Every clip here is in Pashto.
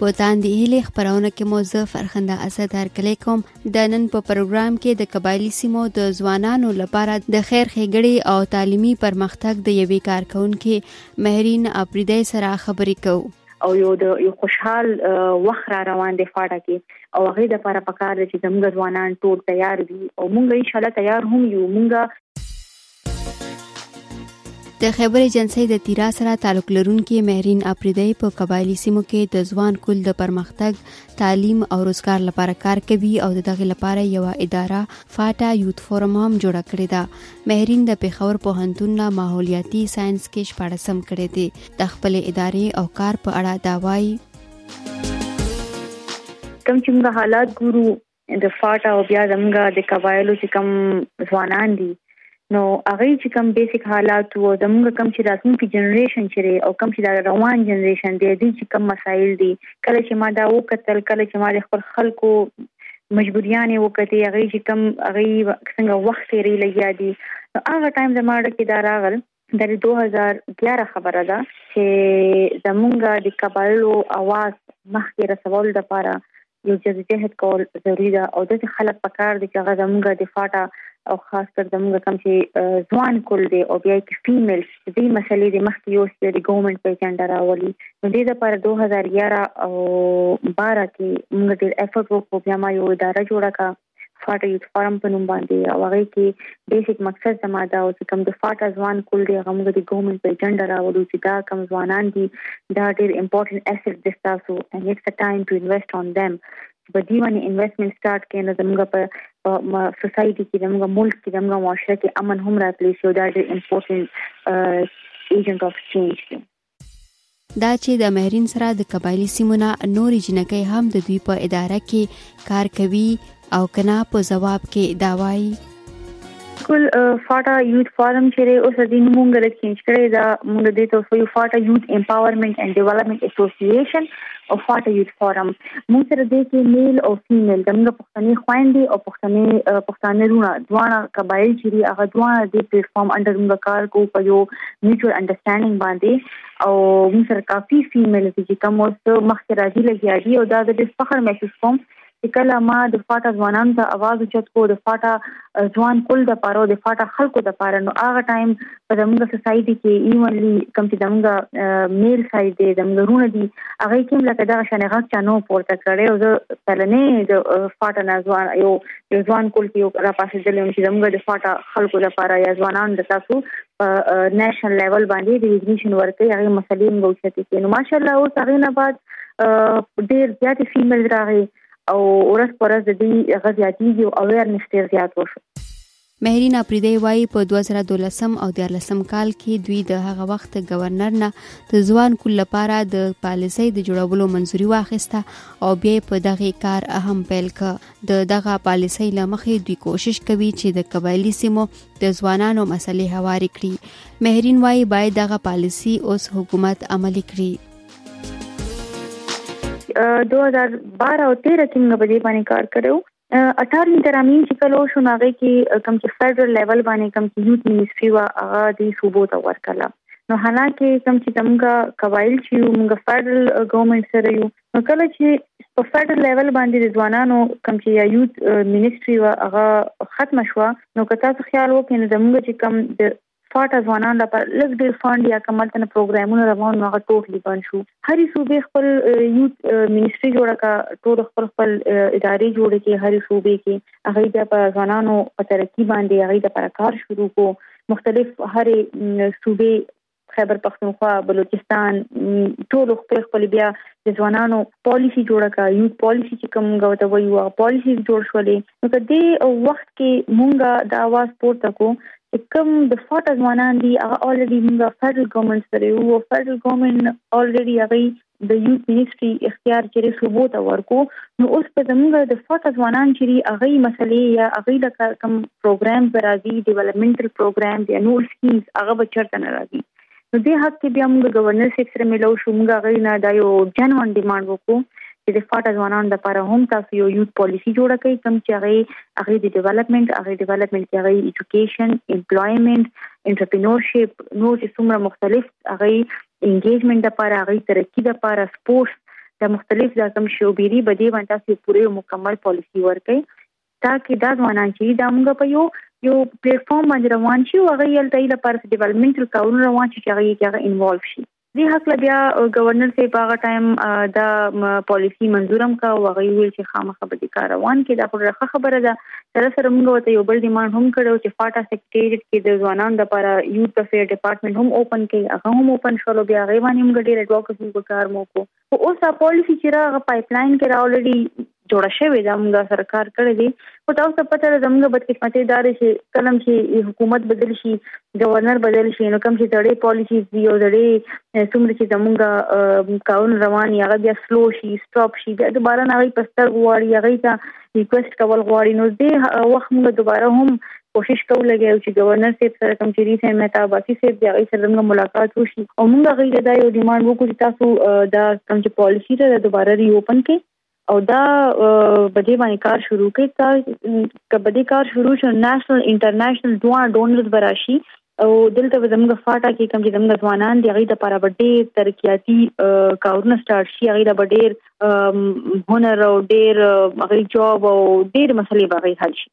په تاندې هلي خبرونه کې مو زه فرخنده اسد هر کلی کوم د نن په پروګرام کې د قبایلی سیمو د ځوانانو لپاره د خیر خېګړې او تعلیمي پرمختګ د یوې کارکونکو مهرین اپریدای سره خبرې کوو او یو د یو خوشحال وخت را روان دی فاټا کې او هغه د لپاره پکار دی چې زموږ ځوانان ټول تیار وي او موږ ان شاء الله تیار هم یو موږ د خیبر ایجنسۍ د تیرا سره تعلق لرونکي مهرین اپریدی په قبایلی سیمو کې د ځوان کل د پرمختګ تعلیم او روزګار لپاره کار کوي او د دغه لپاره یو اداره فاټا یوت فورم هم جوړ کړی دا مهرین د پیښور په هنتون نه ماحولیاتی ساينس کې شپږم کړی دی د خپل ادارې او کار په اړه دا وایي کوم چې موږ حالات ګورو د فاټا او بیا زمونږ د قبایلو چې کم ځوانان دي نو هغه چې کم بیسیک حالات وو زمونږ کم چې راتلونکي جنریشن چې او کم چې روان جنریشن دی دي چې کم مسایل دي کله چې ما دا وکتل کله چې ما د خپل خلکو مجبوریانې وکتې هغه چې کم هغه څنګه وخت یې لګیا دي هغه ټایم زموږ کې دا راغل دا د دوه هزار ګیاره خبره ده چې زمونږ د قبایلو اواز مخکې رسولو لپاره یو جدوجهد کول ضروري ده او داسې خلک پکار دي چې هغه زمونږ د فاټا او خاص کر زمونږ کم چې ځوان کول دي او بیا کې فیمیل دې مسلې د مخکې یو څه د ګورنمنت په اجنډا راولي نو دې لپاره 2011 او 12 کې موږ ډېر افورت وکړو بیا ما یو اداره جوړه کړه فاټه یوت فارم په نوم باندې او هغه کې بیسیک مقصد زما دا او چې کوم د فاټه ځوان کول دی هغه موږ د ګورنمنت په ایجنډا راوړو چې دا کوم ځوانان دي دا ډیر امپورټنت اسټ دی تاسو and it's a time to invest on them په دې باندې انویسټمنټ سٹارټ کړئ نو زموږ په سوسايټي کې زموږ ملک کې زموږ معاشره کې امن هم راتلی شي دا ډېر امپورټنت ایجنټ اف چینج دی دا چې د مهرین سره د قبایلی سیمو نه نورې جنکۍ هم د دوی په اداره کې کار کوي او کنا په جواب کې دا وایي کل فاټا یوت فارم چې اوس د نوم مونږ لږ چینج کړی دا مونږ د ته یو فاټا یوت امپاورمنت اند ډیولپمنت اسوسییشن او فاټا یوت فارم مونږ سره د کې میل او فیمیل د موږ په پښتنې خويندې او پښتنې پښتانه رونه دواړه قبایل چې هغه دواړه د پلیټ فارم انډر موږ کار کو په یو میوچوال انډرستانډینګ باندې او موږ سره کافي فیمیل چې کوم اوس مخکې راځي لګیا دي او دا د فخر محسوس کوم چې کله ما د فاټا ځوانانو ته आवाज اوچت کو د فاټا ځوان کول د پاره او د فاټا خلکو د پاره نو هغه ټایم په زموږ سوسايټي کې ایونلی کوم چې زموږ میل سایز دی زموږ رونه دي هغه کې هم لکه دا شانه غږ چانو پورته کړي او زه پلنې د فاټا نازوان یو یو ځوان کول کې یو را پاسې دلم چې زموږ د فاټا خلکو لپاره یا ځوانان د تاسو نېشنل لیول باندې د ایجوکیشن ورکې هغه مسلې موږ شته کې نو ماشاالله اوس هغه نه بعد ډېر زیات فیمیل راغی او ورځ پر ورځ د دې غزياتي او اویر نشته زیات وشو مهرین اپریدی وایي په 2012 او دیارلسم کال کې دوی د هغه وخت ګورنر نه د ځوان کل لپاره د پالیسۍ د جوړولو منځوري واخیسته او بیا په دغه کار اهم پیل ک د دغه پالیسۍ لمخې دوی کوشش کوي چې د قبایلی سیمو د ځوانانو مسلې هوارې کړي مهرین وایي باید دغه پالیسی اوس حکومت عملی کړي 2012 او 13 کې موږ په دې باندې کار کړو اټارنی ترامین چې کله شو ناغه کې کم چې فدرل لیول باندې کم چې یوت منیسټری وا هغه د صوبو ته ورکړه نو حالانکه کوم چې زمونږه قواعد چې موږ فدرل ګورنمنت سره یو نو کله چې په فدرل لیول باندې د ځوانانو کوم چې یا یوت منیسټری و هغه ختم شو نو که تاسو خیال وکړئ نو زمونږ چې کوم د فاټا ځوانان د پر لږ ډیر فاند یا کمل تن پروګرامونه روان نو هغه ټوټلی بند شو هرې صوبې خپل یوت منیسټری جوړه کا ټول خپل خپل ادارې جوړې کې هرې صوبې کې هغه د پر ځوانانو په ترقی باندې هغه د پر کار شروع کو مختلف هرې صوبې خیبر پښتونخوا بلوچستان ټول خپل خپل بیا د ځوانانو پالیسی جوړه کا یوت پالیسی چې کوم غوته وایو پالیسی جوړ شولې نو په دې وخت کې مونږه د اواز پورته کو چې کوم د فوت ځوانان دي هغه الریډي مونږه فدرل ګورنمنت سره وو فدرل ګورنمنت الریډي هغه د یوت منیسټري اختیار چې صوبو ته ورکو نو اوس په زموږ د فوت ځوانان چې هغه مسلې یا هغه د کوم پروګرام راځي ډیولپمنټل پروګرام یا نور سکیمز هغه به چرته نه راځي نو دې حق کې بیا موږ گورنر صاحب سره ملو شو موږ غوښتل نه دا یو جنوان ډیماند وکړو چې د فاټا ځوانان د لپاره هم تاسو یو یوت پالیسی جوړه کړئ کوم چې هغه هغه د ډیولپمنٹ هغه ډیولپمنٹ کې هغه ایجوکیشن امپلویمنت انټرپرینورشپ نور چې څومره مختلف هغه انګیجمنت لپاره هغه ترقی لپاره سپورتس د مختلف ځکم شوبيري بده باندې تاسو پوره مکمل پالیسی ورکړئ دا کې دا ځوانان چې دا موږ په یو یو پلیټ فارم باندې روان شي او هغه یې تل لپاره ډیولپمنټل کارونه روان شي چې هغه یې هغه انوالو شي دې حق له بیا گورنر سي په هغه ټایم دا پالیسی منظورم کا او هغه ویل چې خامخه به د کار روان کې دا خو خبره ده سره سره موږ ته یو بل ډیماند هم کړو چې فاټا سیکریټریټ کې د ځوانانو لپاره یوت افیر ډپارټمنټ هم اوپن کړي هغه هم اوپن شول بیا غیوانیم ګډیر اډوکسی په کار مو کوو خو اوس دا پالیسی چې راغه پایپلاین کې راولري جوړه شوې ده موږ سره کار کړی دی خو تاسو ته پته ده موږ بد قسمتي دار شي کلم چې حکومت بدل شي گورنر بدل شي نو کوم چې دړې پالیسی دی او دړې څومره چې زمونږ کارون روان یا بیا سلو شي سټاپ شي بیا دوباره نه غي پستر غواړي هغه ته ریکوست کول غواړي نو دې وخت موږ دوباره هم کوشش کوو لګیا یو چې گورنر صاحب سره کوم چې ریسه مهتاب عباسي صاحب دی هغه سره موږ ملاقات وشي او موږ غي دا یو ډیماند وکړو چې تاسو دا کوم چې پالیسی ده دوباره ری اوپن کړئ او دا بده باندې کار شروع کړي تا کبدي کار شروع شو نېشنل انټرنیشنل دوه ډونرز براشي او دلته به زموږ فاټا کې کوم چې زموږ ځوانان دی غي د لپاره به ډېر ترقیاتي کارونه سٹارټ شي غي د به ډېر هنر او ډېر غي جواب او ډېر مسلې به غي حل شي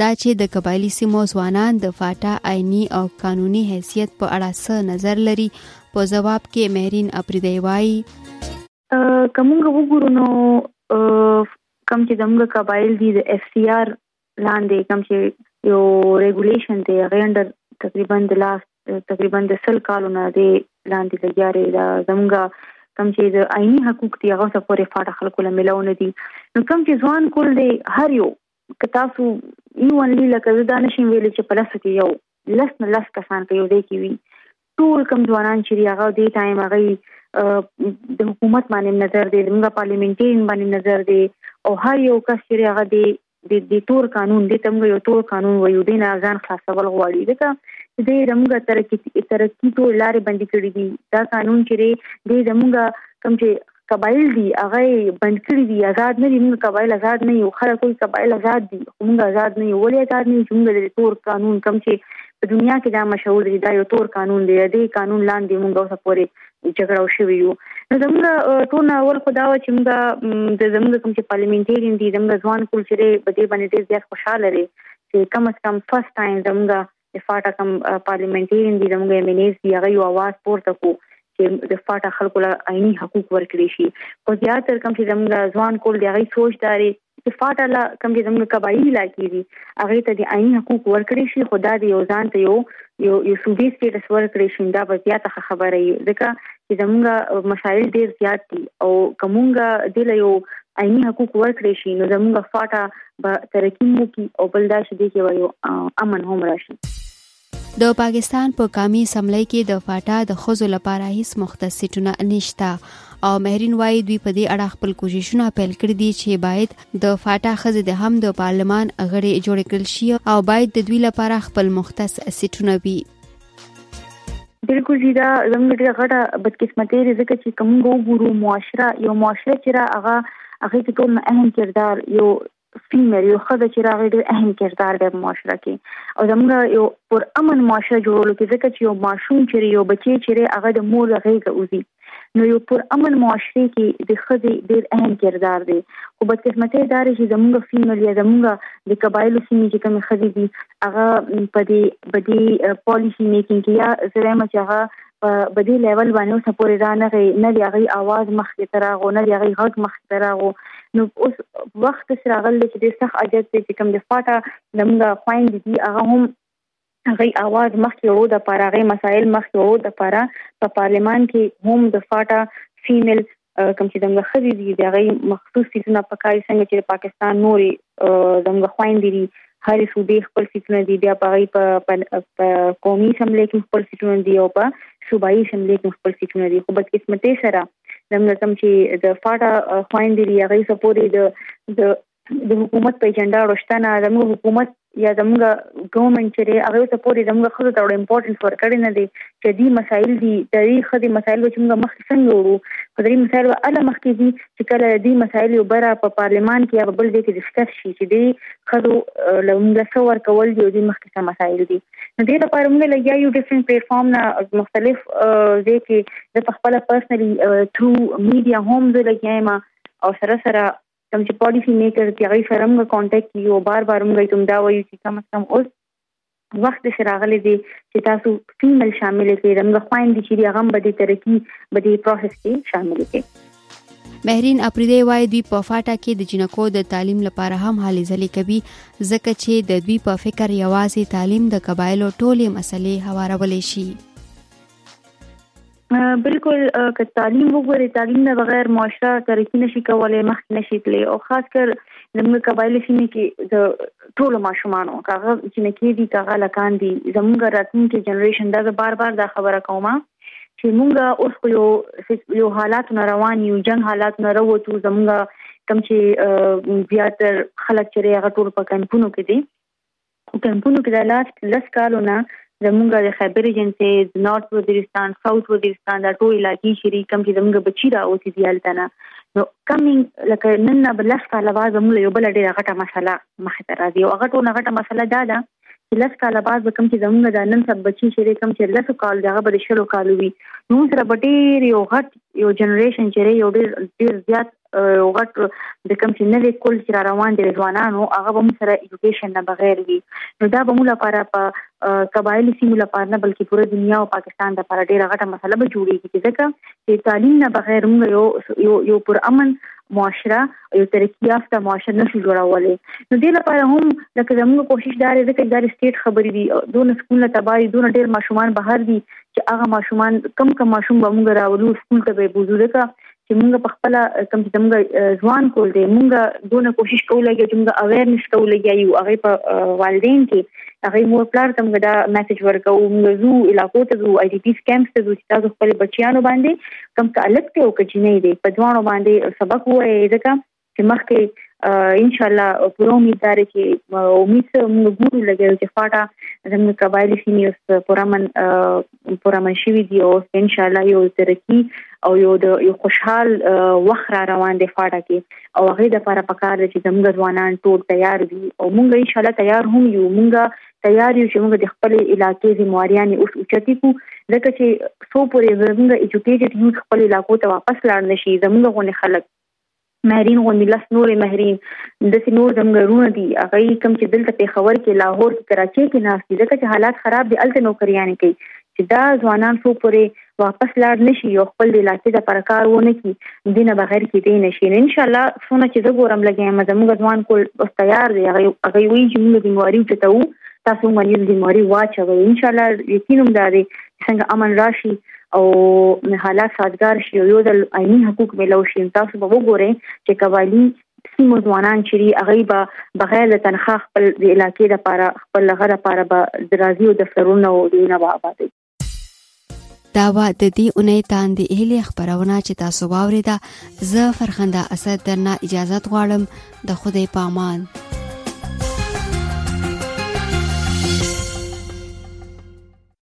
دا چې د قبایلی سیمو ځوانان د فاټا آئینی او قانوني حیثیت په اړه څه نظر لري په جواب کې مهرین اپریدی وایي کومګه وګورو نو کم چې زموږ قبایل دي د اف سی آر پلان دی کوم چې یو ریګولیشن دی هغه اندر تقریبا د لاس تقریبا د سل کالو نه دی پلان دی لګیاري دا زمونږ کوم چې د آئینی حقوق دی هغه څخه پورې فاټه خلکو له ملاو نه دي نو کوم چې ځوان کول دی هر یو که تاسو یو انلی لکه دا نشم ویل چې په لاسو کې یو لس نه لس کسان په یو ځای کې وي ټول کم ځوانان چې هغه دې ټایم هغه د حکومت باندې نظر دی زموږ پارلیمنټین باندې نظر دی او هر یو کس چې هغه دی د دې تور قانون د تمغه یو تور قانون ویو دین ځان خلاصول غواړي ځکه د زموږ ترقی ترقی ټول لارې بندې کړې دي دا قانون چې دی زموږ کم چې قبایل دي هغه بند کړی دي آزاد نه دي موږ قبایل آزاد نه یو خلک وي قبایل آزاد دي موږ آزاد نه یو ولې آزاد نه یو موږ د تور قانون کم چې په دنیا کې دا مشهور دی دا یو تور قانون دی دې قانون لاندې موږ اوسه پورې جګړه وشوي یو نو زموږ ټول اول خدا و چې موږ د زموږ کوم چې پارلیمنټرین دي زموږ ځوان کول چې په دې باندې ډېر زیات خوشاله لري چې کم از کم فرست ټایم زموږ د فاټا کم پارلیمنټیرین دي زموږ ایم ان ایز دی هغه یو आवाज پورته کو چې د فاټا خلکو له عیني حقوق ورکړي شي خو زیات تر کوم چې زموږ ځوان کول دی هغه سوچ داري چې فاټا لا کوم چې زموږ قبایلی علاقې دي هغه ته د عیني حقوق ورکړي شي خو دا د یو ځان ته یو یو یو صوبې سټیټس ورکړي شي دا به زیاته خبره وي ځکه چې زمونږ مسایل ډیر زیات دي او کومونګه د یو عیني حقوق ورکړي شي نو زمونږ فاټا به ترقی مو کی او بل دا شدی کې وایو امن هم راشي د پاکستان په قامي اسمبلی کې د فاټا د خزو لپاره هیڅ مختص سیټونه نشته او مهرین وایي دوی په دې اړه خپل کوششونه پیل کړي دي چې باید د فاټا خزې د هم د پارلمان غړي جوړ کړل شي او باید د دوی لپاره خپل مختص سیټونه وي بالکل جی دا زموږ ډیره غټه بدقسمتي لري ځکه چې کوم وګورو معاشره یو معاشره چې را هغه هغه کې ټول اهم کردار یو فیمر یو خدای چې راغی ډیر اهم کردار دی معاشره کې او زموږ یو پر امن معاشره جوړولو کې ځکه چې یو ماشوم چې یو بچی چې هغه د مور غیږه اوزي نو یو پر امن معاشري کې د خځې ډیر اهم کردار دی خو بدقسمتۍ دا چې زمونږ فیمل یا زمونږ د قبایلو سیمې چې کوم خځې دي هغه په دې بدی پالیسی میکینګ کې یا زره مچ هغه په دې لیول باندې اوس پورې را نه غي نه دی غي आवाज مخ کې تراغو نه دی غي غږ مخ تراغو نو اوس وخت سره غل چې د سخت اجازه چې کوم د فاټا زموږ خويند دي هغه هم غي اواز مخکې وړو د پاره غي مسایل مخکې وړو د پاره په پارلمان کې هم د فاټا فیمیل کوم چې دغه خزي دي د غي مخصوص سیسونه په کار څنګه چې پاکستان نوري دغه خويندې دي هر صوبې خپل سیسونه دي بیا په غي په قومي سملې کې خپل سیسونه دي او په صوبایي سملې کې خپل سیسونه دي خو بد قسمتي سره دغه کوم چې د فاټا خويندې دي غي سپوري د د حکومت په ایجنډا ورشتنه زموږ حکومت یا زموږ ګورنمنت چې هغه ته پورې زموږ خزو ته ډېر امپورټنس ورکړی نه دی چې دې مسایل دي د دې خدي مسایل چې موږ مخ څنګه وړو په دې مسایل اله مخ کې دي چې کله دې مسایل یو بره په پارلیمان کې یا بل ځای کې ډیسکس شي چې دې خزو لومړی څو ور کول دي دې مخ کې مسایل دي نو دې لپاره موږ لګیا یو ډیفرنٹ پلیټ فارم نه مختلف ځای کې د خپل پرسنلي تھرو میډیا هوم زه لګیا ما او سره سره کوم چې پالیسی میکر چې هغه سره موږ کانټیکټ کیو بار بار موږ ته دا وایي چې کم از کم اوس وخت سره راغلی دی چې تاسو فیمل شامل کړئ زموږ خويندې چې هغه هم به د ترقی به د پروسس کې شامل کړي مهرین اپریدی وای دوی په فاټا کې د جنکو د تعلیم لپاره هم هلې ځلې کوي ځکه چې د دوی په فکر یوازې تعلیم د قبایلو ټولې مسلې هوارولې شي بالکل که تعلیم وګوري تعلیم نه بغیر معاشره ترقی نشي کولای مخ نشي تللی او خاص کر زموږ قبایل سیمه کې د ټولو ماشومانو کاغه چې نکې دي کاغه لکان دي زموږ راتلونکي جنریشن دا زه بار بار دا خبره کوم چې موږ اوس خو یو یو حالات نه روان یو جنگ حالات نه وروتو زموږ کم چې زیاتر خلک چې هغه ټول په کمپونو کې دي په کمپونو کې د لاست لس کالو نه زمونږ د خیبر ایجنسي د نارت وزیرستان ساوت وزیرستان دا ټول علاقې شری کم چې زمونږ بچی را اوسې دی الته نه نو کمینګ لکه نن نه بل لس کاله بعد زمونږ یو بل ډیره غټه مسله مخ ته راځي او هغه ټول غټه مسله دا ده چې لس کاله بعد به کم چې زمونږ د نن سب بچی شری کم چې لس کال دغه به شلو کالو وي نو سره به ډیر یو غټ یو جنریشن چې یو ډیر ډیر زیات یو غټ د کوم چې نوې کول چې را روان دي ځوانانو هغه به موږ سره ایجوکیشن نه بغیر وي نو دا به موږ لپاره په قبایلی سیمو لپاره نه بلکې پوره دنیا او پاکستان لپاره ډیره غټه مسله به جوړیږي چې ځکه چې تعلیم نه بغیر موږ یو یو یو پر امن معاشره یو ترقی یافته معاشره نشو جوړولای نو دې لپاره هم لکه زموږ کوشش دار دی چې دا سټیټ خبرې دي دون سکول تباہي دون ډیر ماشومان بهر دي چې هغه ماشومان کم کم ماشوم به موږ راولو سکول ته به بوزو ځکه چې موږ په خپل کوم چې موږ ځوان کول دي موږ دونه کوشش کوو لګي چې موږ اویرنس کوو لګي یو هغه په والدین کې هغه مور پلار ته موږ دا میسج ورکو موږ زو علاقو ته زو آی ډي پی کیمپ ته زو چې تاسو خپل بچیانو باندې کوم تعلق ته او کچینه دي په ځوانو باندې سبق وایي ځکه چې مخکې ان شاء الله پوره امید دار چې امید سره موږ ګورو لګیو چې فاټا زموږ قبایل سیمې اوس پوره من پوره من شوی دی او ان شاء الله یو ترقی او یو د یو خوشحال وخت را روان دی فاټا کې او هغه د لپاره پکار چې زموږ ځوانان ټول تیار دي او موږ ان شاء الله تیار هم یو موږ تیار یو چې موږ د خپل علاقې ذمہواریان اوس اوچتي کو ځکه چې څو پورې زموږ ایجوکیټډ یوث خپل علاقو ته واپس لاړ نشي زموږ غونې خلک مهرین غوندي لس نورې مهرین داسې نور زموږ رونه دي هغه کوم چې دلته پیښور کې لاهور کې کراچۍ کې ناست دي ځکه چې حالات خراب دي هلته نوکریانې کوي چې دا ځوانان څو پورې واپس لاړ نشي او خپل د علاقې لپاره کار ونه کړي دینه بغیر کې دی نشي نو ان شاء الله څونه چې زه ګورم لګیا یم زموږ ځوان کول اوس تیار دی هغه هغه وی چې موږ ذمہواری چتاو تاسو باندې ذمہواری واچوي ان شاء الله یقینم دا دی څنګه امن راشي او حالات سازگار شي او یو ځل عیني حقوق ملو شي تاسو به وګورئ چې قوالی سیمو ځوانان چې هغه به بغیر له تنخواه خپل د علاقې لپاره خپل لغه لپاره به درازي او دفترونه او دینه به آبادوي دا و د دې اونۍ تاند اهلی خبرونه چې تاسو واوریده زه فرخنده اسد درنه اجازه غواړم د خوده پامان